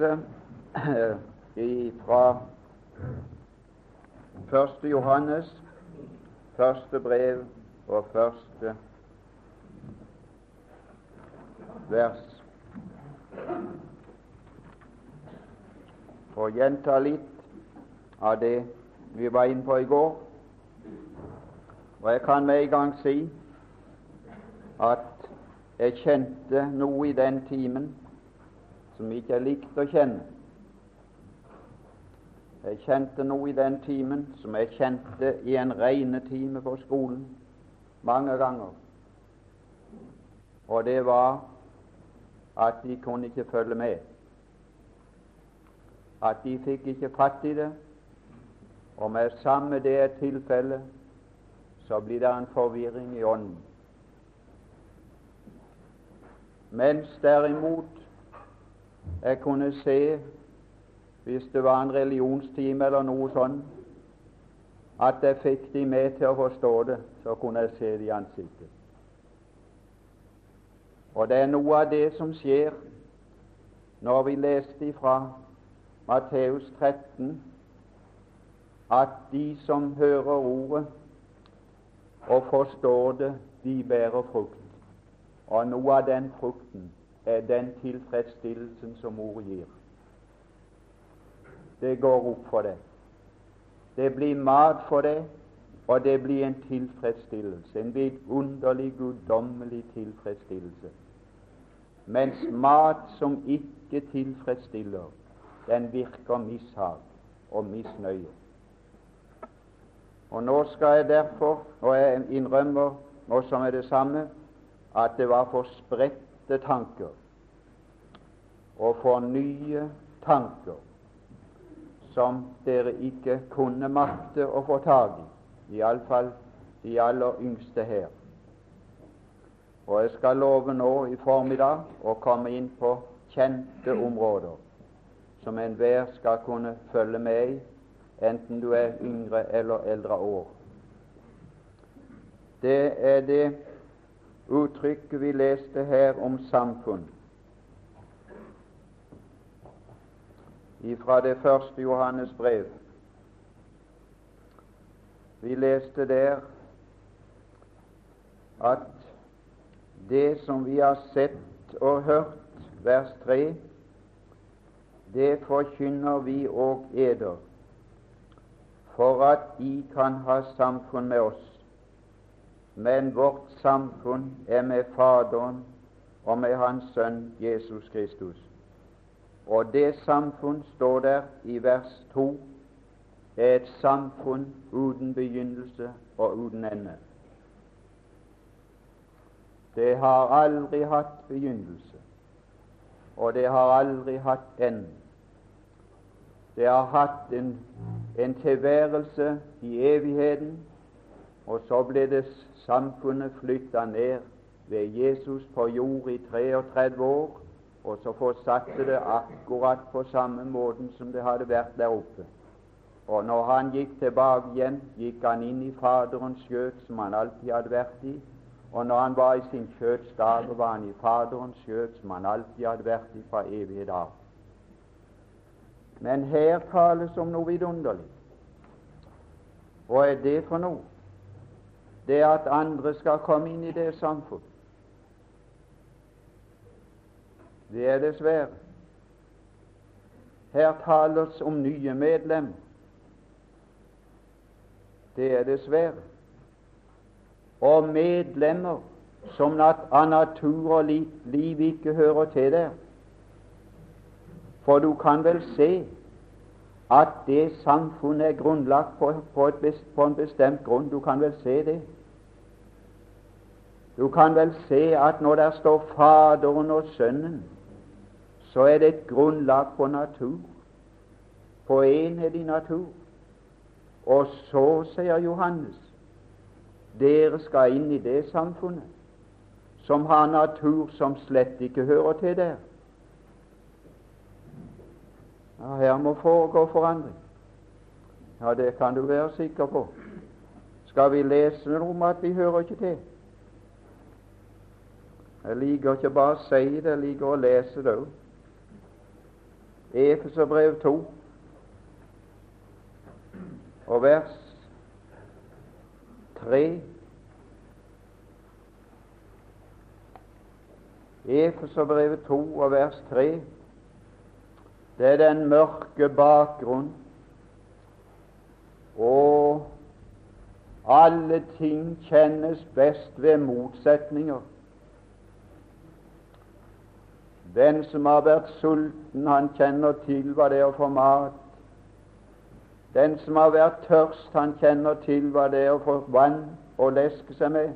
fra første Johannes, første brev og første vers. For å gjenta litt av det vi var inne på i går. Og jeg kan med en gang si at jeg kjente noe i den timen som ikke jeg likte å kjenne. Jeg kjente noe i den timen som jeg kjente i en regnetime på skolen mange ganger. Og det var at de kunne ikke følge med. At de fikk ikke fatt i det. Og med samme det er tilfellet, så blir det en forvirring i ånden. Mens derimot jeg kunne se, hvis det var en religionstime eller noe sånt, at jeg fikk de med til å forstå det, så kunne jeg se det i ansiktet. Og det er noe av det som skjer når vi leste fra Matteus 13, at de som hører ordet og forstår det, de bærer frukt. Og noe av den frukten er den tilfredsstillelsen som ordet gir. Det går opp for deg. Det blir mat for deg, og det blir en tilfredsstillelse, en vidunderlig, guddommelig tilfredsstillelse. Mens mat som ikke tilfredsstiller, den virker mishag og misnøye. Og Nå skal jeg derfor, og jeg innrømmer nå som er det samme, at det var for spredte tanker og for nye tanker som dere ikke kunne makte å få tak i, iallfall de aller yngste her. Og jeg skal love nå i formiddag å komme inn på kjente områder som enhver skal kunne følge med i, enten du er yngre eller eldre år. Det er det uttrykket vi leste her om samfunn. Fra det første Johannes brev. Vi leste der at det som vi har sett og hørt, vers 3, det forkynner vi og eder, for at I kan ha samfunn med oss men vårt samfunn er med Faderen og med Hans Sønn Jesus Kristus. Og det samfunn står der i vers 2 er et samfunn uten begynnelse og uten ende. Det har aldri hatt begynnelse, og det har aldri hatt ende. Det har hatt en, en tilværelse i evigheten, og så ble det samfunnet flytta ned ved Jesus på jord i 33 år, og så fortsatte det akkurat på samme måten som det hadde vært der oppe. Og når han gikk tilbake igjen, gikk han inn i Faderens skjøt, som han alltid hadde vært i. Og når han var i sin skjøts dager, var han i Faderens skjøt, som han alltid hadde vært i fra evige dag. Men her tales om noe vidunderlig. Hva er det for noe? Det at andre skal komme inn i det samfunn. Det er dessverre. Her tales om nye medlemmer. Det er dessverre. Og medlemmer som av natur og liv ikke hører til der. For du kan vel se at det samfunnet er grunnlagt på, på, et, på en bestemt grunn. Du kan vel se det. Du kan vel se at når der står Faderen og Sønnen, så er det et grunnlag på natur, på enhet i natur. Og så, sier Johannes, dere skal inn i det samfunnet som har natur som slett ikke hører til der. Ja, her må foregå forandring. Ja, det kan du være sikker på. Skal vi lese noe om at vi hører ikke til? Jeg liker ikke bare å si det, jeg liker å lese det òg. Efeserbrev 2 og vers 3. Efeserbrevet 2 og vers 3. Det er den mørke bakgrunn og alle ting kjennes best ved motsetninger. Den som har vært sulten, han kjenner til hva det er å få mat. Den som har vært tørst, han kjenner til hva det er å få vann å leske seg med.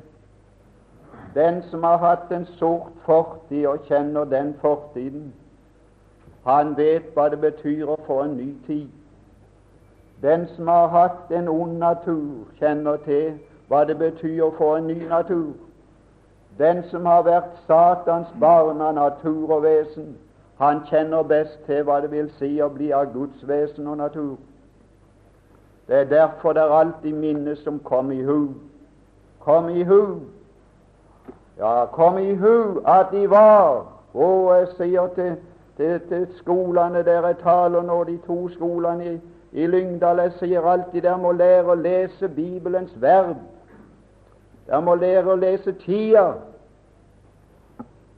Den som har hatt en sort fortid og kjenner den fortiden, han vet hva det betyr å få en ny tid. Den som har hatt en ond natur, kjenner til hva det betyr å få en ny natur. Den som har vært Satans barn av natur og vesen, han kjenner best til hva det vil si å bli av Guds vesen og natur. Det er derfor det er alltid minnet som kom i hu. Kom i hu. Ja, kom i hu at de var Og jeg sier til, til, til skolene der jeg taler nå, de to skolene i i Lyngdal. Jeg sier alltid dere må lære å lese Bibelens verb. Dere må lære å lese tida.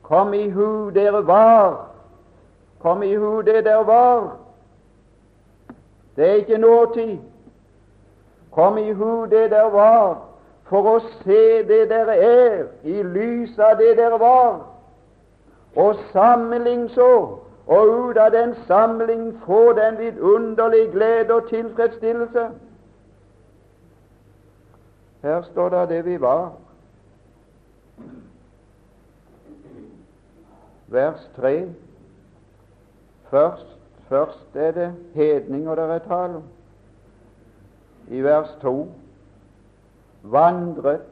Kom i hu dere var. Kom i hu det dere var. Det er ikke nåtid. Kom i hu det dere var, for å se det dere er, i lys av det dere var. Og sammenlign så og ut av den samling få den vidunderlige glede og tilfredsstillelse. Her står det det vi var. Vers 3. Først, først er det hedninger det er tale om. I vers 2 vandret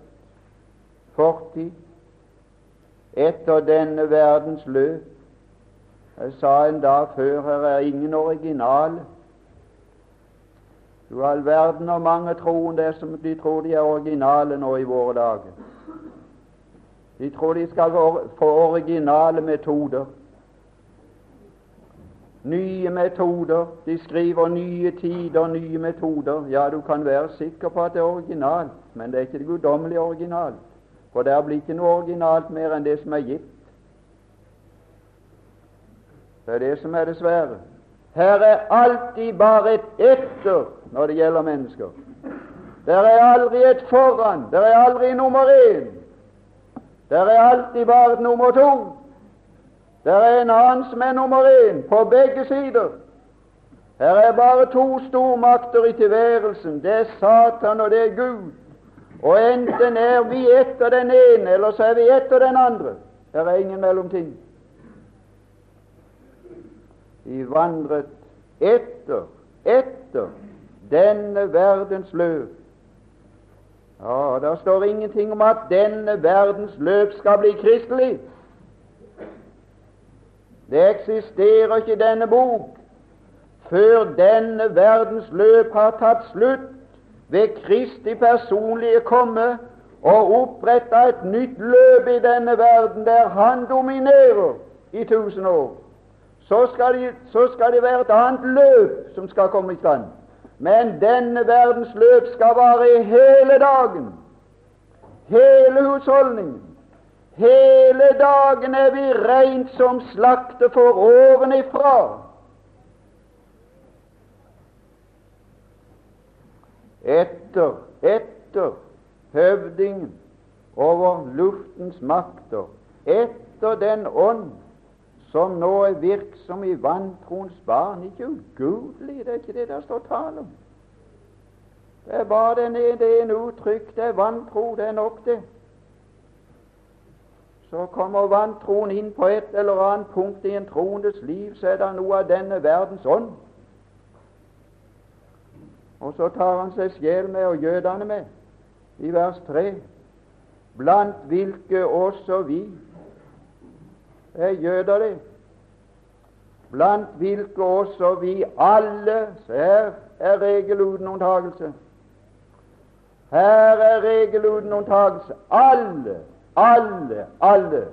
fortid etter denne verdens løp jeg sa en dag før her er ingen originale. Du all verden og mange troen det som de tror de er originale nå i våre dager. De tror de skal få originale metoder. Nye metoder. De skriver nye tider, nye metoder. Ja, du kan være sikker på at det er originalt, men det er ikke det guddommelige originalt. For det blir ikke noe originalt mer enn det som er gitt. Det er det som er det svære. Her er alltid bare et etter når det gjelder mennesker. Der er aldri et foran. Der er aldri nummer én. Der er alltid bare nummer to. Der er en annen som er nummer én på begge sider. Her er bare to stormakter i tilværelsen. Det er Satan, og det er Gud. Og enten er vi etter den ene, eller så er vi etter den andre. Her er ingen mellomting. De vandret etter, etter denne verdens løp. Ja, Det står ingenting om at denne verdens løp skal bli kristelig. Det eksisterer ikke i denne bok før denne verdens løp har tatt slutt ved Kristi personlige komme og oppretta et nytt løp i denne verden der Han dominerer i tusen år så skal, de, så skal det være et annet løp som skal komme i stand. Men denne verdens løp skal vare hele dagen, hele husholdningen. Hele dagen er vi rent som slakter for ovenifra. Etter, etter høvdingen over luftens makter, etter den ånd som nå er virksom i vantroens barn. Ikke ugudelig, det er ikke det der står tale om. Det er bare den ene, det ene uttrykk. Det er vantro, det er nok, det. Så kommer vantroen inn på et eller annet punkt i en troendes liv, så er det noe av denne verdens ånd. Og så tar han seg sjel med og jødene med, i vers 3, blant hvilke også vi er jøder, det. Blant hvilke også vi alle Her er regel uten unntagelse. Her er regel uten unntagelse. Alle, alle, alle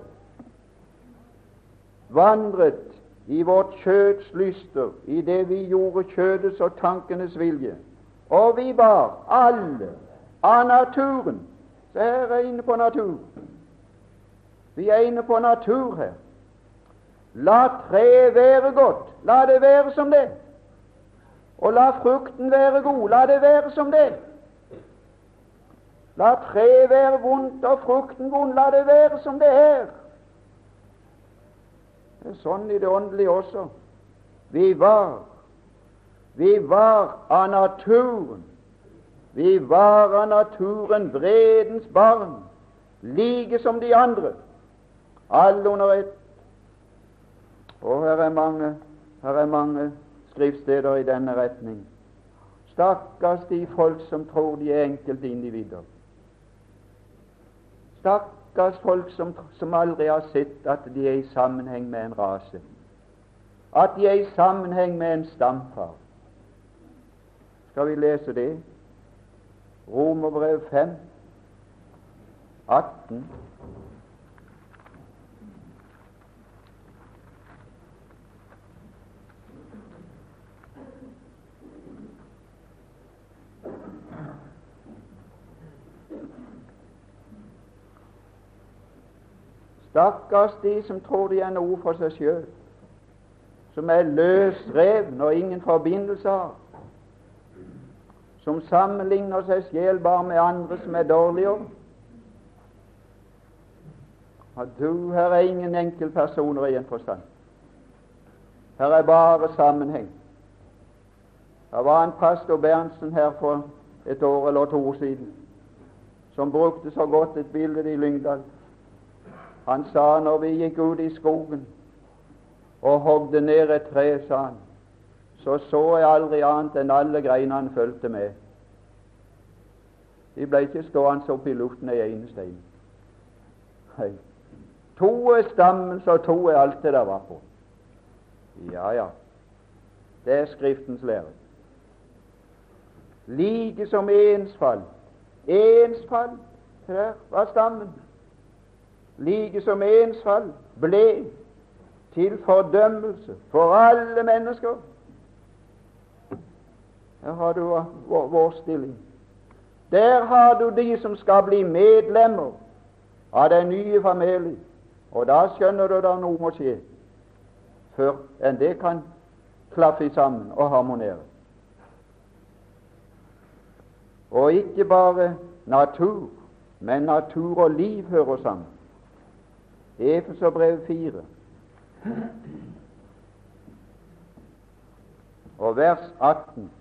vandret i vårt kjøds lyster, i det vi gjorde kjødets og tankenes vilje. Og vi var alle av naturen. Så her er inne på natur. Vi er inne på natur her. La treet være godt. La det være som det. Og la frukten være god. La det være som det. La treet være vondt og frukten vond. La det være som det er. Det er sånn i det åndelige også. Vi var vi var av naturen. Vi var av naturen vredens barn, like som de andre, alle under ett. Og her er mange, her er mange skriftsteder i denne retning. Stakkars de folk som tror de er enkeltindivider. Stakkars folk som, som aldri har sett at de er i sammenheng med en rase, at de er i sammenheng med en stamfar. Skal vi lese det? Romerbrev 5, 18. Stakkars de som tror de er noe for seg sjøl, som er løsrevne og ingen forbindelse har, som sammenligner seg sjel bare med andre som er dårligere. Og du, her er ingen enkeltpersoner i en forstand. Her er bare sammenheng. Det var en pastor Berntsen her for et år eller to år siden som brukte så godt et bilde i Lyngdal. Han sa når vi gikk ut i skogen og hogde ned et tre, sa han, så så jeg aldri annet enn alle greinene fulgte med. De ble ikke stående opp i luften ei ene stein. Hei. To er stammen, så to er alt det der var på. Ja, ja. Det er Skriftens lære. Like som ensfall. Ensfall, her var stammen like som ensfall ble til fordømmelse for alle mennesker. Her har du vår, vår stilling. Der har du de som skal bli medlemmer av den nye familien. Og da skjønner du at noe må skje før enn det kan klaffe sammen og harmonere. Og ikke bare natur, men natur og liv hører sammen. Efeserbrev 4 og vers 18.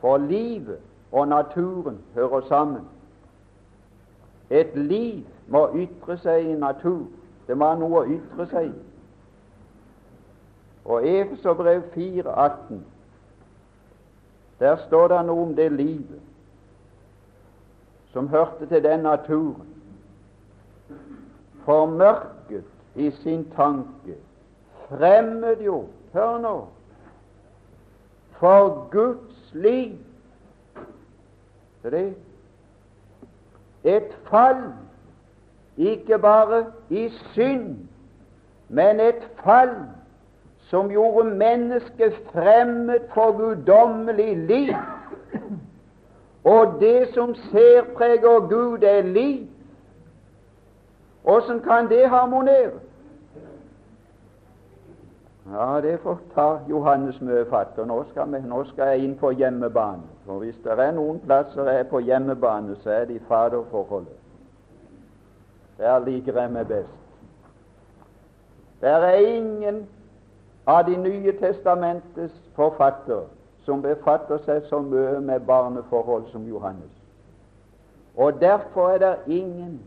For livet og naturen hører sammen. Et liv må ytre seg i natur. Det må ha noe å ytre seg i. Og Efeserbrev 4, 18, der står det noe om det livet som hørte til den naturen formørket i sin tanke, fremmedgjort Hør nå for Guds liv. Det et fall, ikke bare i synd, men et fall som gjorde mennesket fremmed for guddommelig liv. Og det som særpreger Gud, er liv. Åssen kan det harmonere? Ja, det får ta Johannes mye fatt. og nå skal, nå skal jeg inn på hjemmebane. For hvis det er noen plasser jeg er på hjemmebane, så er det i faderforholdet. Der liker jeg meg best. Der er ingen av De nye testamentets forfatter som befatter seg så mye med barneforhold som Johannes. Og derfor er det ingen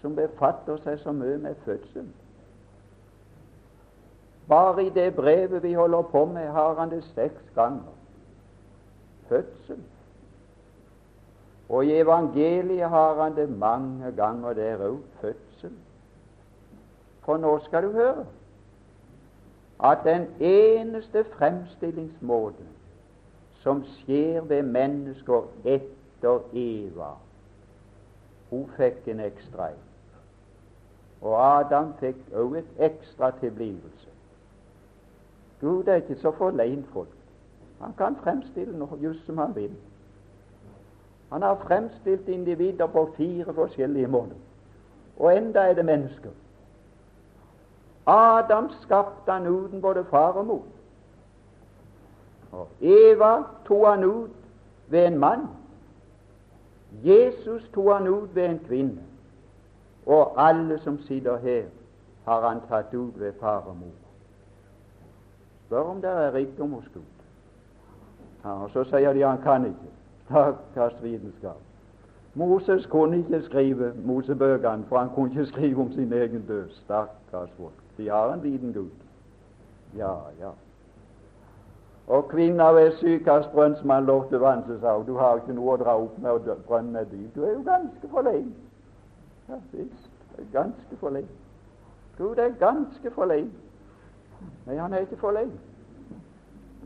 som befatter seg så mye med fødsel. Bare i det brevet vi holder på med, har han det seks ganger. Fødsel. Og i evangeliet har han det mange ganger der òg. Fødsel. For nå skal du høre at den eneste fremstillingsmåte som skjer ved mennesker etter Eva Hun fikk en ekstra en. Og Adam fikk òg et ekstra tilblivelse. Gud er ikke så forlein folk. Han kan fremstille noe just som han vil. Han har fremstilt individer på fire forskjellige måter. Og enda er det mennesker. Adam skapte han uten både far og mor. Og Eva tok han ut ved en mann. Jesus tok han ut ved en kvinne. Og alle som sitter her, har han tatt ut ved far og mor. Spør om det er rikdom hos Gud. Ja, og Så sier de han kan ikke. Stakkars vitenskap. Moses kunne ikke skrive Mosebøkene, for han kunne ikke skrive om sin egen død. Stakkars folk. De har en liten Gud. Ja, ja. Og kvinna ved sykehusbrønn som han lovte vann, sa hun du har ikke noe å dra opp med, og brønnen er dyp. Du er jo ganske forleien. Ja visst, ganske forleien. Gud er ganske forleien. Nei, han er ikke forleien.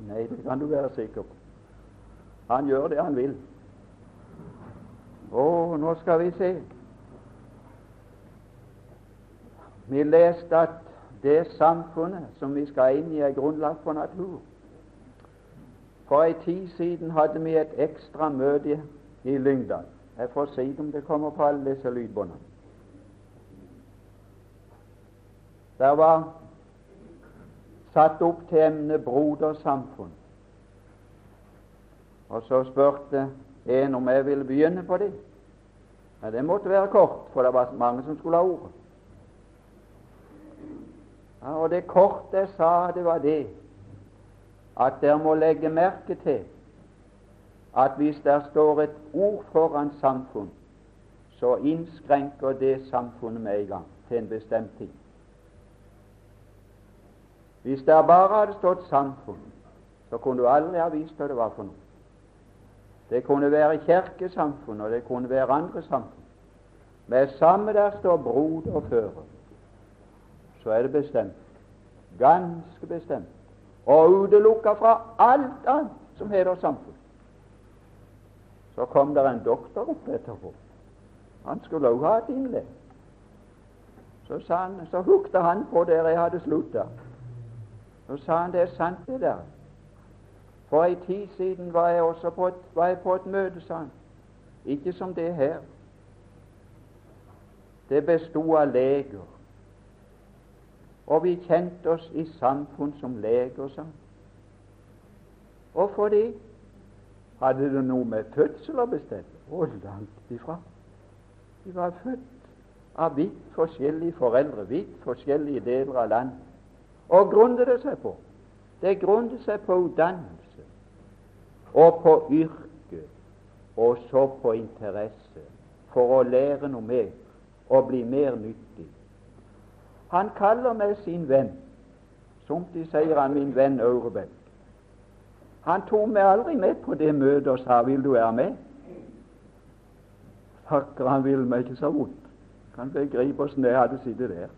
Nei, det kan du være sikker på. Han gjør det han vil. Å, nå skal vi se. Vi leste at det samfunnet som vi skal inn i, er grunnlag for natur. For en tid siden hadde vi et ekstra møte i Lyngdal. Jeg får si om det kommer på alle disse lydbåndene. Det var satt opp til emnet brodersamfunn. Og så spurte en om jeg ville begynne på det. Ja, Det måtte være kort, for det var mange som skulle ha ordet. Ja, og det korte jeg sa, det var det at dere må legge merke til at hvis der står et ord foran samfunn, så innskrenker det samfunnet med en gang til en bestemt tid. Hvis der bare hadde stått samfunn, så kunne du aldri ha vist hva det var for noe. Det kunne være kirkesamfunn, og det kunne være andre samfunn. Med samme der står brod og fører, så er det bestemt. Ganske bestemt. Og utelukka fra alt annet som heter samfunn. Så kom det en doktor opp etterpå. Han skulle også ha et innlegg. Så, så hukte han på der jeg hadde slutta. Så sa han det er sant, det der. For ei tid siden var jeg også på et, var jeg på et møte, sa han. Ikke som det her. Det bestod av leger. Og vi kjente oss i samfunn som leger, sa han. Og fordi hadde det noe med fødsel å bestemme? Å, langt ifra. De var født av vidt forskjellige foreldre, vidt forskjellige deler av landet. Og grunnet det seg på? Det grunnet seg på utdannelse og på yrke, og så på interesse for å lære noe mer og bli mer nyttig. Han kaller meg sin venn. Somtid sier han min venn Aurebekk. Han tok meg aldri med på det møtet og sa 'Vil du være med?' Fakker, han ville meg ikke så vondt. Kan begripe åssen jeg hadde sittet der.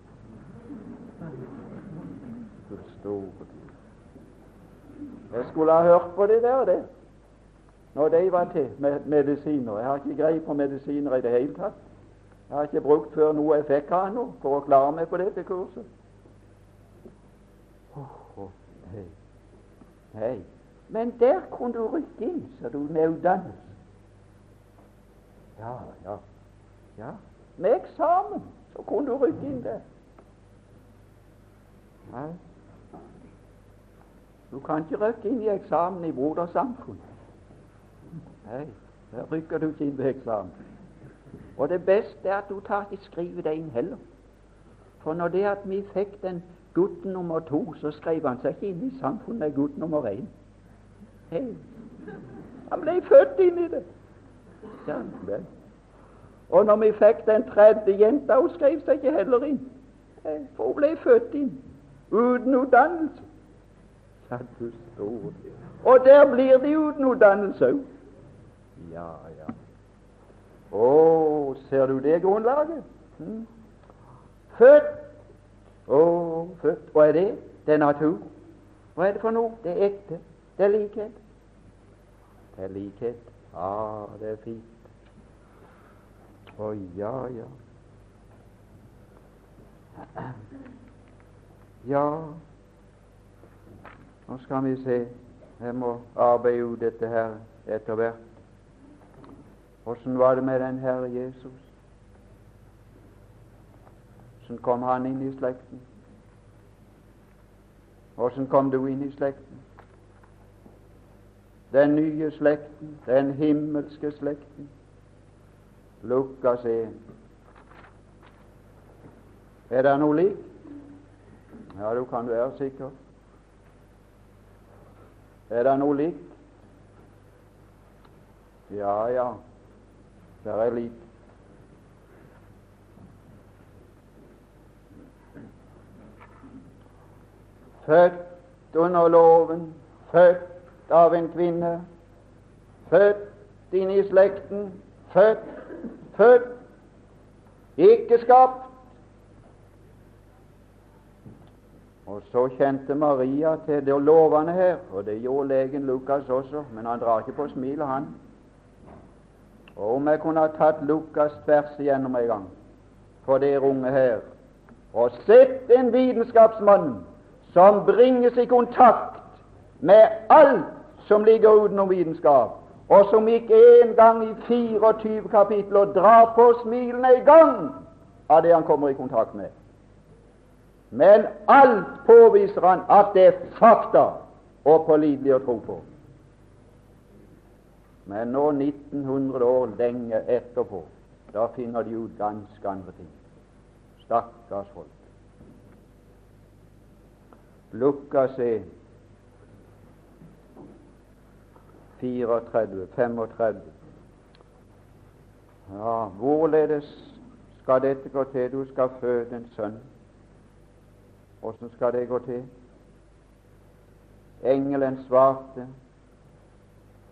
Jeg skulle ha hørt på det der, det, når de var til med medisiner. Jeg har ikke greie på medisiner i det hele tatt. Jeg har ikke brukt før noe jeg fikk av noe for å klare meg på dette kurset. Oh, hei. Hei. Men der kunne du rykke inn, så du med utdannelse. Ja, ja, ja. Med eksamen så kunne du rykke inn der. Nei. Du kan ikke rykke inn i eksamen i brodersamfunn. Nei, der rykker du ikke inn ved eksamen. Og det beste er at du tar ikke skriver det inn heller. For når det at vi fikk den gutten nummer to, så skrev han seg ikke inn i samfunnet med gutt nummer én. Hey. Han ble født inn i det. Ja, Og når vi fikk den tredje jenta, hun skrev seg ikke heller inn. For hun ble født inn uten utdannelse. Ja, du store Og der blir de uten utdannelse òg. Ja, ja. Å, ser du det grunnlaget? Hm? Født. Å, født. Hva er det? Det er natur. Hva er det for noe? Det er ekte. Det er likhet. Det er likhet. Ja, det er fint. Å, ja, ja. Ja, Nå skal vi se. Jeg må arbeide ut dette her etter hvert. Åssen var det med den Herre Jesus? Åssen kom han inn i slekten? Åssen kom du inn i slekten? Den nye slekten, den himmelske slekten. Lukas 1. Er det noe likt? Ja, du kan være sikker. Er det noe likt? Ja, ja, det er likt. Født under loven, født av en kvinne, født inn i slekten, født, født, ikke skapt. Og så kjente Maria til det lovende her, og det gjorde legen Lukas også, men han drar ikke på smilet, han. Og om jeg kunne ha tatt Lukas tvers igjennom en gang for det unge her, og sett en vitenskapsmann som bringes i kontakt med alt som ligger utenom vitenskap, og som ikke en gang i 24 kapitler drar på smilene en gang av det han kommer i kontakt med. Men alt påviser han at det er fakta og pålitelig å tro på. Men nå 1900 år lenge etterpå, da finner de jo ganske andre ting. Stakkars folk. Lukas 1, 34, 35. Ja, hvorledes skal dette gå til? Du skal føde en sønn. Åssen skal det gå til? Engelen svarte,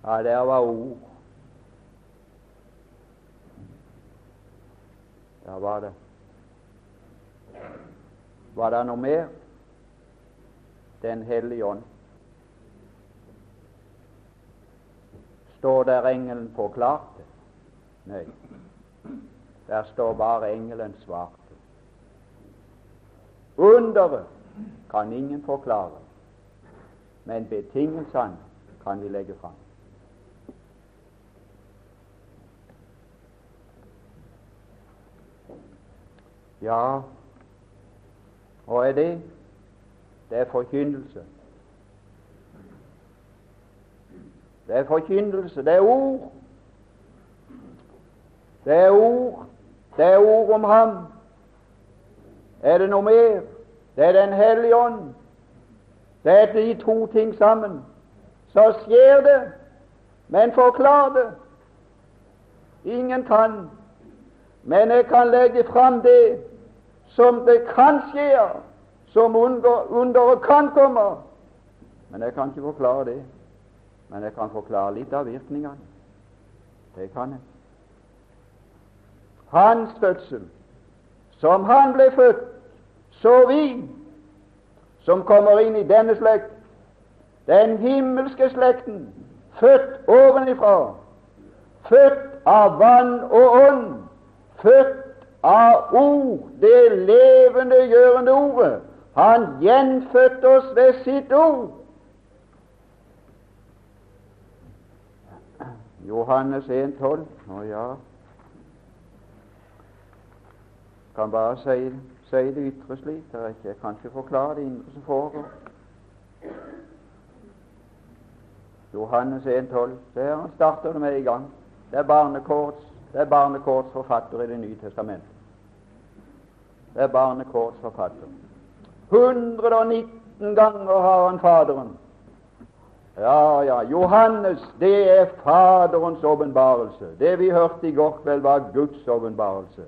ja, der var ord. Ja, var det Var det noe mer? Den hellige ånd. Står der engelen forklarte? Nei. Der står bare engelen svarte. Underet kan ingen forklare, men betingelsene kan vi legge fram. Ja, hva er det? Det er forkynnelse. Det er forkynnelse, det er ord. Det er ord. Det er ord om ham. Er det noe mer? Det er Den hellige ånd. Det er de to ting sammen. Så skjer det, men forklar det. Ingen kan. Men jeg kan legge fram det som det kan skje, som underet kan komme. Men jeg kan ikke forklare det. Men jeg kan forklare litt av virkningene. Det kan jeg. Hans fødsel, som han ble født, så vi som kommer inn i denne slekt, den himmelske slekten, født ovenifra, født av vann og ånd, født av ord, det levende, gjørende ordet. Han gjenfødte oss ved sitt ord. Johannes 1,12. Å ja Kan bare si, si det ytre slik. Det er ikke, jeg kan ikke forklare det indre som foregår. Johannes 1,12. Der starter det med i gang. Det er barnekårs det er barnekårs forfatter i Det nye testamentet. Det er barnekårs forfatter. 119 ganger har han Faderen ja, ja, Johannes, det er Faderens åpenbarelse. Det vi hørte i går kveld, var Guds åpenbarelse.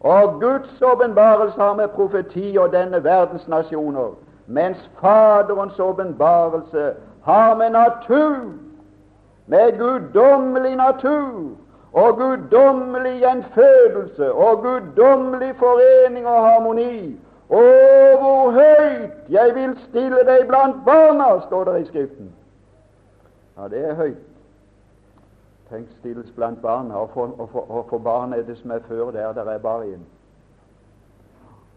Og Guds åpenbarelse har med profeti og denne verdens nasjoner, mens Faderens åpenbarelse har med natur, med guddommelig natur og guddommelig gjenfødelse og guddommelig forening og harmoni. Å, hvor høyt jeg vil stille deg blant barna, står det i Skriften. Ja, det er høyt. Tenk stilles blant barna, og for, og, for, og for barn er det som er før der, der er bare én.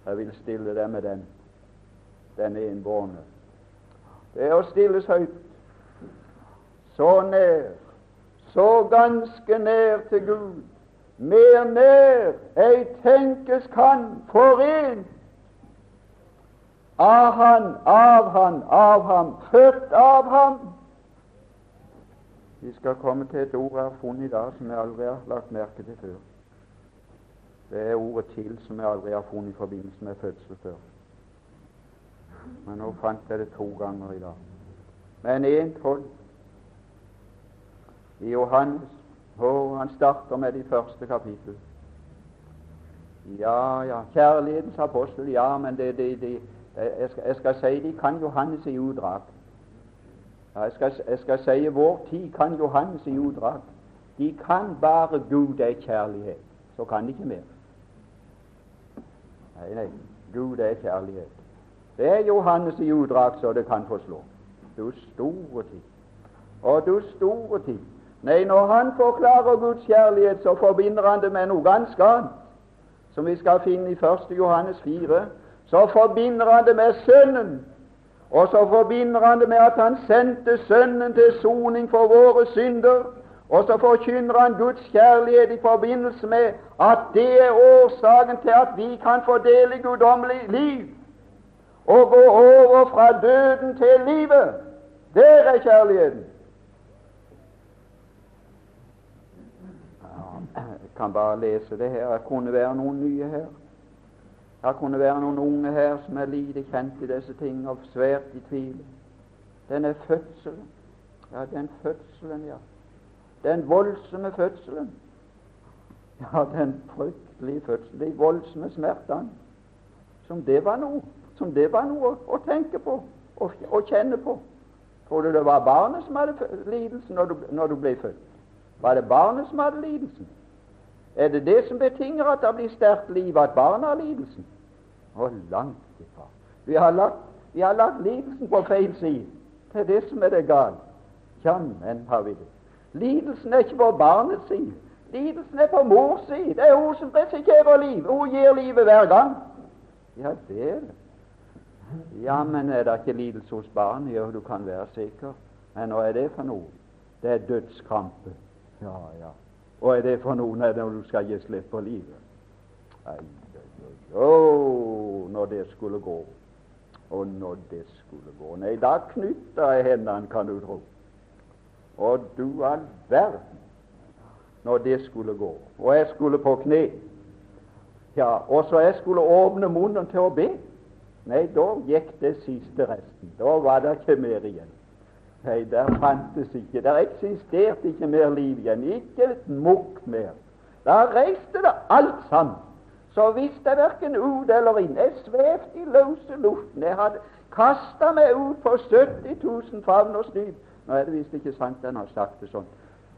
Jeg vil stille det med den, den innbårne. Det er å stilles høyt. Så nær, så ganske nær til Gud. Mer nær ei tenkes kan, forent av Han, av Han, av Ham, født av Ham. Vi skal komme til et ord jeg har funnet i dag som jeg aldri har lagt merke til før. Det er ordet 'til' som jeg aldri har funnet i forbindelse med fødsel før. Men nå fant jeg det to ganger i dag. Men én tolv i Johannes, og han starter med de første kapittel. Ja, ja, kjærlighetens apostel, ja, men det, det, det jeg, skal, jeg skal si de kan Johannes i utdrag. Jeg, skal, jeg skal si vår tid kan Johannes i utdrag. De kan bare Gud er kjærlighet. Så kan de ikke mer. Nei, nei, Gud er kjærlighet. Det er Johannes i utdrag så det kan forslå. Du store tid. Og du store tid. Nei, når han forklarer Guds kjærlighet, så forbinder han det med noe ganske annet, som vi skal finne i 1. Johannes 4. Så forbinder han det med Sønnen, og så forbinder han det med at han sendte Sønnen til soning for våre synder. Og så forkynner han Guds kjærlighet i forbindelse med at det er årsaken til at vi kan fordele del guddommelig liv og gå over fra døden til livet. Der er kjærligheten. Jeg kan bare lese det her. Det kunne være noen nye her. Det kunne være noen unge her som er lite kjent i disse ting og svært i tvil. Den er fødselen. Ja, den fødselen, ja. Den voldsomme fødselen. Ja, den fryktelige fødselen. De voldsomme smertene. Som det var noe som det var noe å, å tenke på og, og, kjenne på. Tror du det var barnet som hadde lidelsen når du, når du ble født? Var det barnet som hadde lidelsen? Er det det som betinger at det blir sterkt liv, at barna har lidelsen? Å, langt ifra. Vi har lagt, vi har lagt lidelsen på feil side. Det er det som er det gale. Jammen har vi det. Lidelsen er ikke på barnets side. Lidelsen er på mors side. Det er hun som risikerer liv. Hun gir livet hver gang. Ja, det er det. Ja, men er det ikke lidelse hos barn? Jo, du kan være sikker. Men hva er det for noe? Det er dødskrampe. Ja, ja. Og er det for noe når du skal gi slipp på livet? Ai, oh, når det skulle gå. Og når det skulle gå. Nei, da knytter jeg hendene, kan du tro. Og du all verden når det skulle gå. Og jeg skulle på kne. Ja, Og så jeg skulle åpne munnen til å be. Nei, da gikk det siste resten. Da var det ikke mer igjen. Nei, der fantes ikke Der eksisterte ikke mer liv igjen. Ikke et mukk mer. Da reiste det alt sammen. Så visste jeg verken ut eller inn. Jeg svevde i løse luften. Jeg hadde kasta meg ut på 70 000 favners dyp nå er det visst ikke sant han har sagt det sånn,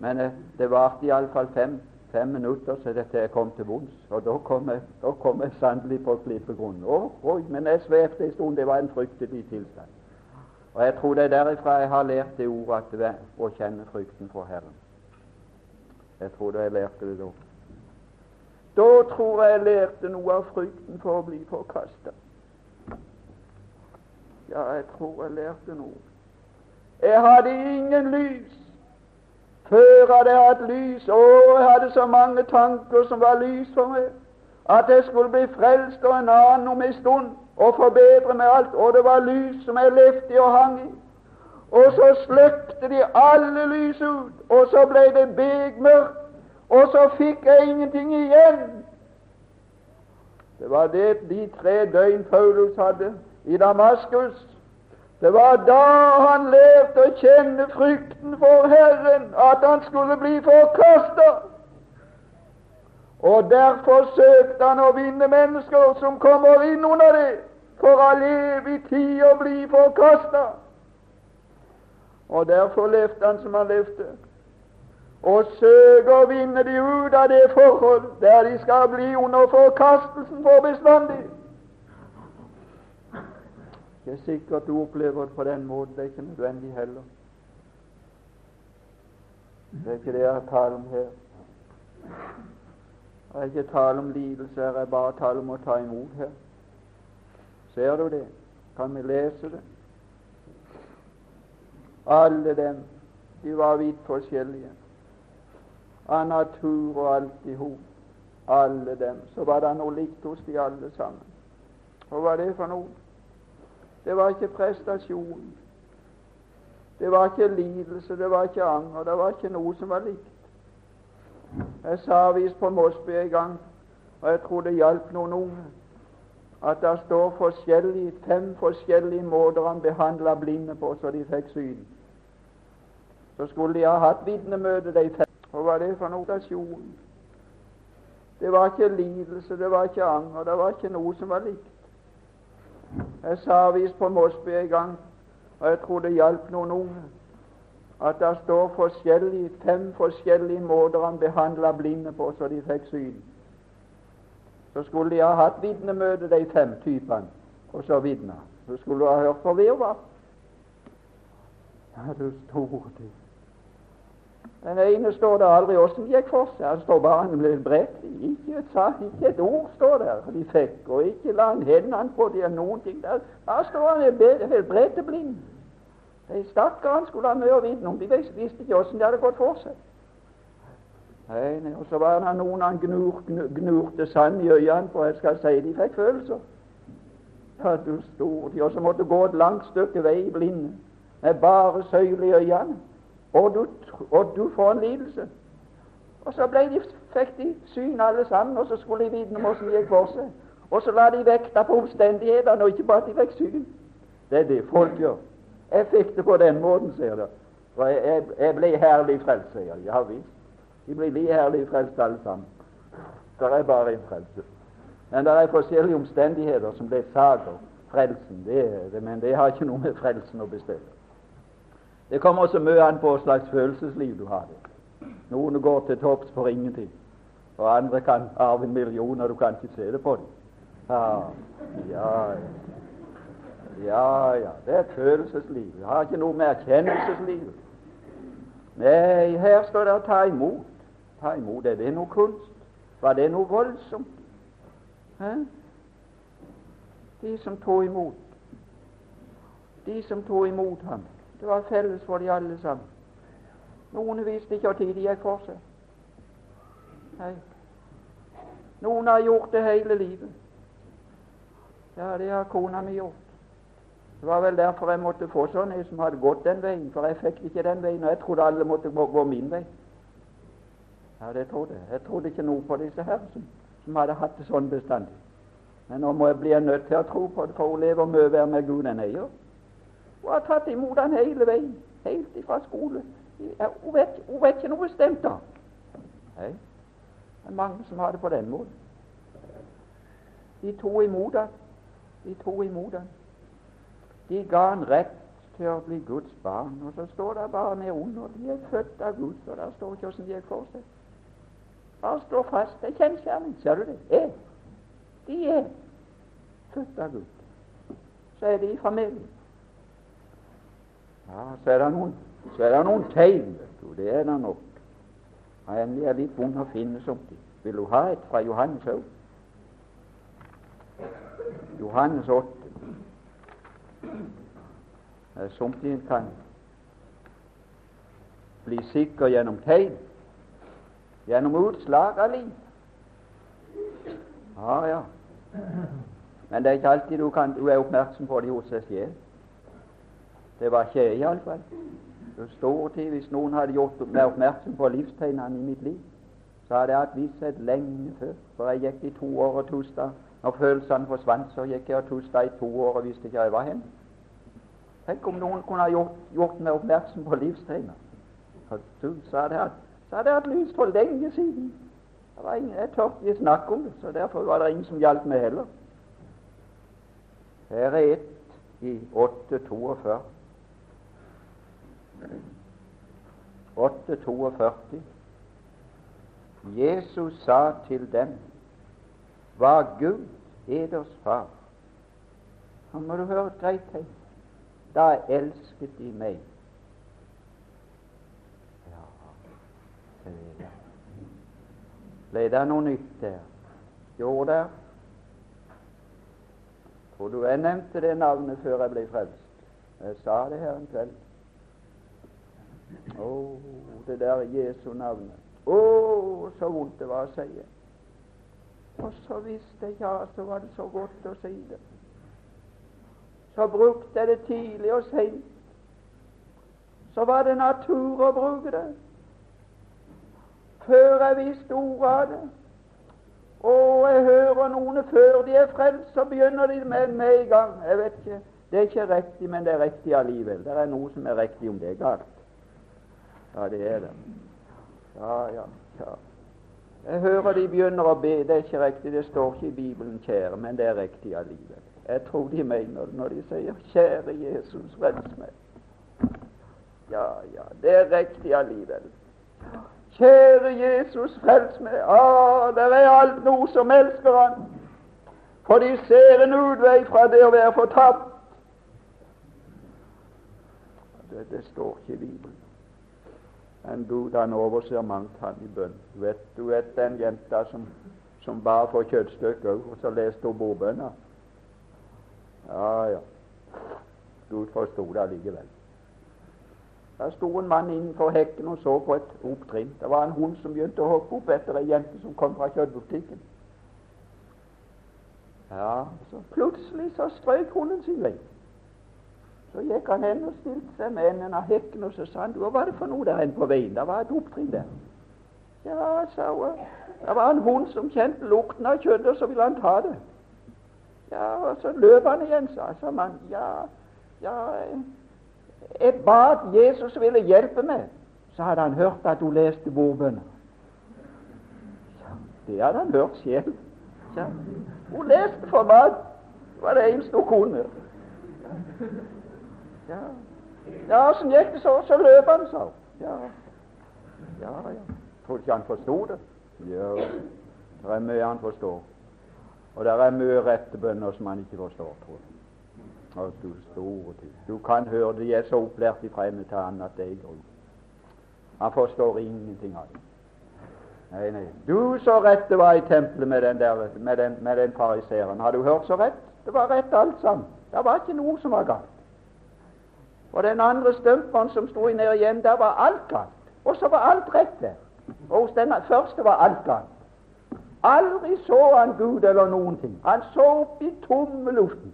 men eh, det varte iallfall fem, fem minutter så dette jeg kom til bunns. Og da kom jeg, jeg sannelig på klippegrunn. Oi, men jeg svevde en stund. Det var en fryktelig tilstand. Og jeg tror det er derifra jeg har lært det ordet at det er å kjenne frykten for Herren. Jeg tror det jeg lærte det da. Da tror jeg jeg lærte noe av frykten for å bli forkasta. Ja, jeg tror jeg lærte noe. Jeg hadde ingen lys. Før hadde jeg hatt lys, Å, jeg hadde så mange tanker som var lys for meg, at jeg skulle bli frelst og en annen om ei stund og forbedre med alt. Og det var lys som jeg levde og hang i. Og så slukte de alle lys ut, og så ble det begmørkt, og så fikk jeg ingenting igjen. Det var det de tre døgn Paulus hadde i Damaskus. Det var da han lærte å kjenne frykten for Herren, at han skulle bli forkasta. Og derfor søkte han å vinne mennesker som kommer inn under det, for å leve i tid og bli forkasta. Og derfor levde han som han levde, og søke å vinne de ut av det forhold der de skal bli under forkastelsen for bestandig. Det er sikkert du opplever det på den måten. Det er ikke nødvendig heller. Det er ikke det jeg taler om her. Det er ikke tale om lidelse her, er bare tale om å ta imot her. Ser du det? Kan vi lese det? Alle dem, de var vidt forskjellige. Av natur og alt i hop. Alle dem. Så var det noe likt hos de alle sammen. Hva var det for noe? Det var ikke prestasjon. Det var ikke lidelse, det var ikke anger, det var ikke noe som var likt. Jeg sa visst på Mosby en gang, og jeg tror det hjalp noen unge, at det står forskjellige, fem forskjellige måter han behandla blinde på så de fikk syn. Så skulle de ha hatt vitnemøte, de fem. Hva var det for noe stasjon? Det var ikke lidelse, det var ikke anger, det var ikke noe som var likt. Jeg sa visst på Mosby en gang, og jeg tror det hjalp noen unge, at det står forskjellige, fem forskjellige måter han behandla blinde på så de fikk syn. Så skulle de ha hatt vitnemøte, de fem typene, og så vitna. Så skulle du ha hørt på virvar. Ja, du store du. Den ene står der aldri åssen gikk for seg. Han står bare han ble bredt. Ikke, ikke et ord står der de fikk, og ikke la hendene på dem noen ting. Der, der står han helt blind. De stakkarene skulle ha mye å vite om. De visste ikke åssen det hadde gått for seg. Nei, nei, Og så var det noen han gnur, gnur, gnurte sand i øynene for Jeg skal si de fikk følelser. Ja, du stor de, Og så måtte gå et langt stykke vei i blinde med bare søyle i øynene og du, og du får en lidelse. Og så de, fikk de syn alle sammen, og så skulle de vite hvordan det gikk for seg. Og så la de vekta på omstendighetene, og ikke bare at de fikk syn. Det er det folk gjør. Jeg fikk det på den måten, sier de. For jeg, jeg, ble herlig frelst, sier de. Ja visst. De blir like herlig frelst alle sammen. Det er bare en frelse. Men det er forskjellige omstendigheter som ble sager. Frelsen, det, er det, men det har ikke noe med frelsen å bestille. Det kommer også mye an på hva slags følelsesliv du har. Noen går til topps for ingenting, og andre kan arve en million, og du kan ikke se det på dem. Ja, ja, ja, ja. Det er et følelsesliv. Det har ikke noe med erkjennelsesliv Nei, her står det å ta imot. Ta imot. Er det noe kunst? Var det noe voldsomt? Hæ? De som tok imot. De som tok imot ham. Det var felles for de alle sammen. Noen visste ikke når de gikk for seg. Nei. Noen har gjort det hele livet. Ja, det har kona mi gjort. Det var vel derfor jeg måtte få sånn en som hadde gått den veien, for jeg fikk ikke den veien, og jeg trodde alle måtte gå min vei. Ja, det trodde jeg. Jeg trodde ikke noe på disse her som, som hadde hatt det sånn bestandig. Men nå må jeg bli nødt til å tro på det, for hun lever mye verre med Gud enn jeg gjør. Hun har tatt imot han hele veien, helt ifra skole. Hun, vet, hun vet ikke noe bestemt da. Nei, det er mange som har det på den måten. De tok imot han. De tok imot han. De ga han rett til å bli Guds barn. Og så står det bare nedunder de er født av Gud, og der står ikke hvordan de gikk for seg. Bare stå fast. Det er kjensgjerning. Ser du det? Er. De er født av Gud. Så er de i familien. Ja, så er det noen, så er det noen tegn, vet du. Det er det nok. Endelig er litt vond å finne somtid. Vil du ha et fra Johannes òg? Johannes 8. Somtid kan bli sikker gjennom tegn, gjennom utslag av liv. Ja, ja. Men det er ikke alltid du, kan, du er oppmerksom på det hos deg selv. Det var ikke jeg, iallfall. Det står til hvis noen hadde gjort meg oppmerksom på livstegnene i mitt liv, hadde jeg hatt visshet lenge før. For jeg gikk i to år og tosdag. Når følelsene forsvant, så gikk jeg og tosdag i to år og visste ikke hvor jeg var hen. Tenk om noen kunne ha gjort, gjort meg oppmerksom på livstegner. Så hadde jeg, så hadde jeg hatt lys for lenge siden. Det ingen, jeg tørte ikke snakke om det, så derfor var det ingen som hjalp meg heller. Her er ett i 842. 8.42. Jesus sa til dem, var Gud eders far. Nå må du høre greit her. Da elsket de meg. Ja. Ble det noe nytt der? Gjorde det? Tror du jeg nevnte det navnet før jeg ble frelst? Jeg sa det her en kveld. Å, det der Jesu navnet. Å, så vondt det var å si det. Og så visste jeg ja, så var det så godt å si det. Så brukte jeg det tidlig og seint. Så var det natur å bruke det. Før jeg visste ordet av det. Og jeg hører noen før de er frelst, så begynner de med med en gang. Jeg vet ikke, Det er ikke riktig, men det er riktig allikevel. Det er noe som er riktig om det er galt. Ja, det er det. Ja, ja, ja. Jeg hører de begynner å be. Det er ikke riktig, det står ikke i Bibelen, kjære, men det er riktig allikevel. Jeg tror de mener det når de sier 'Kjære Jesus, frels meg'. Ja, ja, det er riktig allikevel. Kjære Jesus, frels meg. Ah, det er alt noe som elsker Han. For de ser en utvei fra det å være fortapt. Det, det står ikke i Bibelen. Men Gud han overser mangt, han i bønn. Du vet, du vet den jenta som, som bar for kjøttstykket òg, og så leste hun bordbønna. Ja, ja. Gud forsto det allikevel. Der sto en mann innenfor hekken og så på et opptrinn. Det var en hund som begynte å hoppe opp etter ei jente som kom fra kjøttbutikken. Ja, så plutselig så strøk hunden sin vei. Så gikk han hen og stilte seg med enden av hekken, og så sa han hva var det for noe der hen på veien? Det var et opptrinn der. Ja, sa hun. Det var en hund som kjente lukten av kjøttet, og så ville han ta det. Ja, og så løp han igjen, sa, sa man. Ja, ja, jeg ba at Jesus ville hjelpe meg. Så hadde han hørt at hun leste bordbønner. Ja, det hadde han hørt selv. Ja. Hun leste for. Det var det eneste hun kunne. Ja, ja åssen gikk det så? Så løp han, sa. Ja, ja, ja. Tror ikke han forsto det? Jo, det er mye han forstår. Og det er mye rette bønner som han ikke forstår, tror jeg. Og du store ting. Du kan høre de er så opplært i fremme til han at det er gru. Han forstår ingenting av det. Nei, nei. Du, så rett det var i tempelet med den, der, den, den fariseeren. Har du hørt så rett? Det var rett alt sammen. Det var ikke noe som var galt. Og den andre stumperen som sto nede igjen, der var alt galt. Og så var alt rett der. Og hos den første var alt galt. Aldri så han Gud eller noen ting. Han så opp i tomme luften.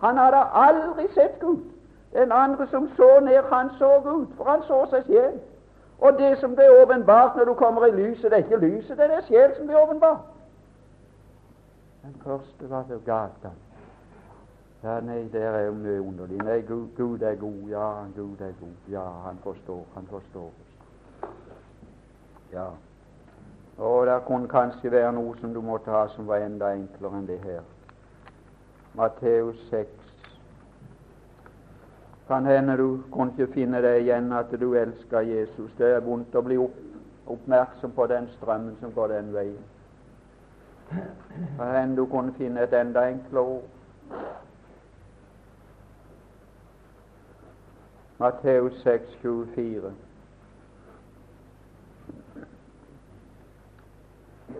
Han hadde aldri sett Gud. Den andre som så ned, han så Gud, for han så seg selv. Og det som blir åpenbart når du kommer i lyset, det er ikke lyset, det er det sjel som blir åpenbart. Den første var så galt. Ja, nei, det er jo mye underlig. Nei, Gud, Gud, er god. Ja, Gud er god. Ja, han forstår. Han forstår. Ja. Og det kunne kanskje være noe som du måtte ha som var enda enklere enn det her. Matteus 6. Kan hende du kunne ikke finne det igjen at du elsker Jesus. Det er vondt å bli opp, oppmerksom på den strømmen som går den veien. Kan hende du kunne finne et enda enklere ord. Matteus 6, 24.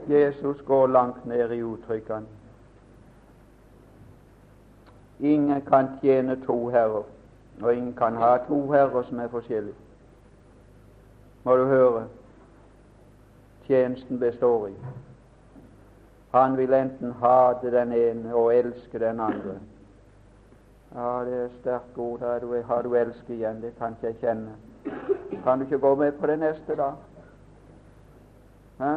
Jesus går langt ned i uttrykkene. Ingen kan tjene to herrer, og ingen kan ha to herrer som er forskjellige. Må du høre tjenesten består i. Han vil enten hate den ene og elske den andre. Ja, det er sterkt ord. Har du, har du elsket igjen? Det kan ikke jeg kjenne. Kan du ikke gå med på det neste, da? Hæ?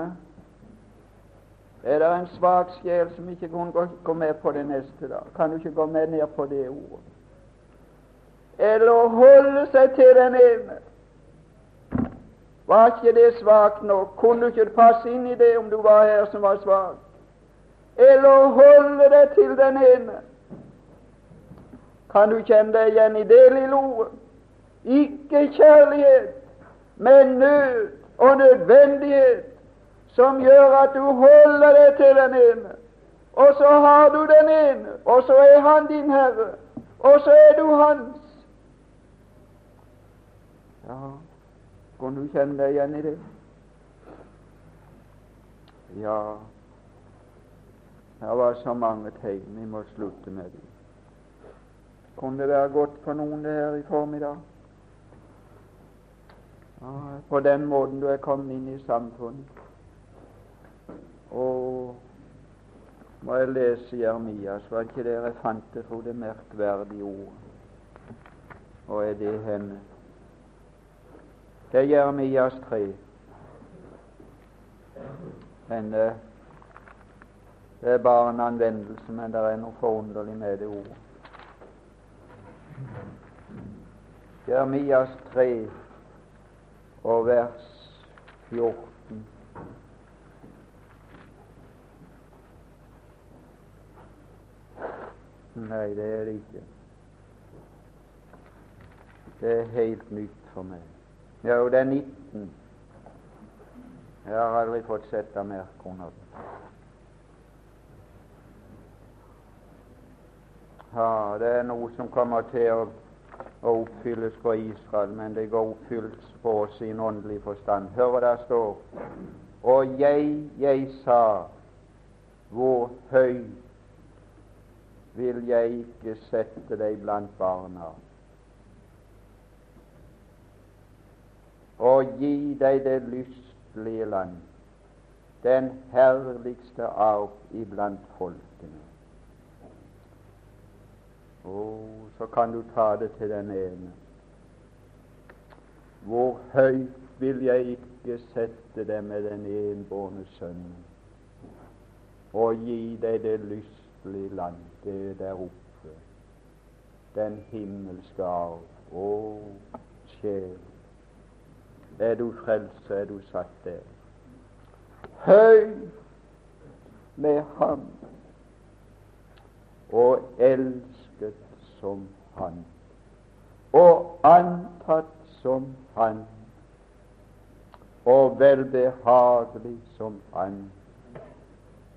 Er det en svak sjel som ikke kan gå med på det neste, da? Kan du ikke gå med ned på det ordet? Eller å holde seg til den ene. Var ikke det svakt nok? Kunne du ikke passe inn i det om du var her som var svak? Eller å holde deg til den ene. Kan du kjenne deg igjen i det lille ordet? Ikke kjærlighet, men nød og nødvendighet som gjør at du holder deg til den ene. Og så har du den ene, og så er han din herre, og så er du hans. Ja, kan du kjenne deg igjen i det? Ja, det var så mange tegn. Vi må slutte med det. Kunne det være godt for noen det her i formiddag? På den måten du er kommet inn i samfunnet. Og må jeg lese Jeremias, var ikke det jeg fant det for det merkverdige ordet? Og er det henne? Det er Jeremias 3. Denne det er bare en anvendelse, men det er noe forunderlig med det ordet. Jeremias 3 og vers 14. Nei, det er det ikke. Det er helt nytt for meg. Jo, det er 19. Jeg har aldri fått sette merke under det. Ja, det er noe som kommer til å, å oppfylles for Israel, men det går oppfylles på oss i åndelig forstand. Hør hva der står. Og jeg, jeg sa, hvor høy vil jeg ikke sette deg blant barna, og gi deg det lystlige land, den herligste arv iblant folkene. Oh, så kan du ta det til den ene. Hvor høyt vil jeg ikke sette deg med den enbårne sønnen, og gi deg det lystelige land, det der oppe, den himmelske arv. Å, sjel, er du frelst, er du satt der. Høy med ham og elsk som han, og antatt som han, og velbehagelig som han,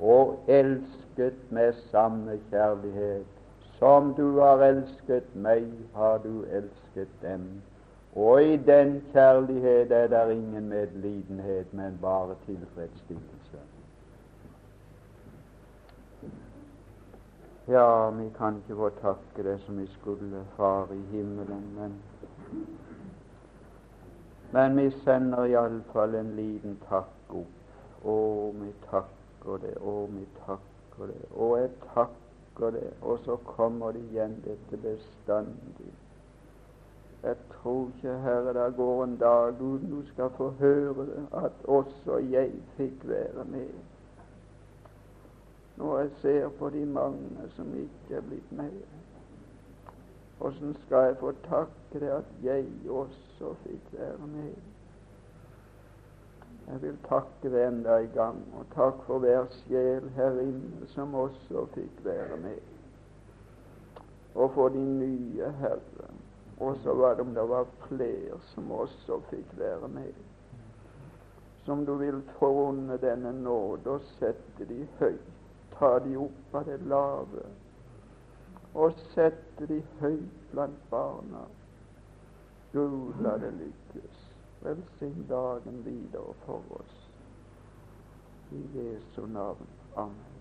og elsket med samme kjærlighet. Som du har elsket meg, har du elsket dem. Og i den kjærlighet er det ingen medlidenhet, men bare tilfredsstillelse. Ja, vi kan ikke få takke det som vi skulle, Far i himmelen, men men vi sender iallfall en liten takk opp. Å, vi takker det, å, vi takker det, å, jeg takker det. Og så kommer det igjen dette bestandig. Jeg tror ikke, Herre, det går en dag uten du skal få høre at også jeg fikk være med. Når jeg ser på de mange som ikke er blitt med, åssen skal jeg få takke det at jeg også fikk være med? Jeg vil takke det enda en gang, og takk for hver sjel her inne som også fikk være med. Og for de nye Herre, og så var det om det var flere som også fikk være med. Som du vil forunne denne nåde og sette de høyt ta de opp av det lave og sette de høyt blant barna. Gud, la det lykkes. Velsign dagen videre for oss. I Jesu navn. Amen.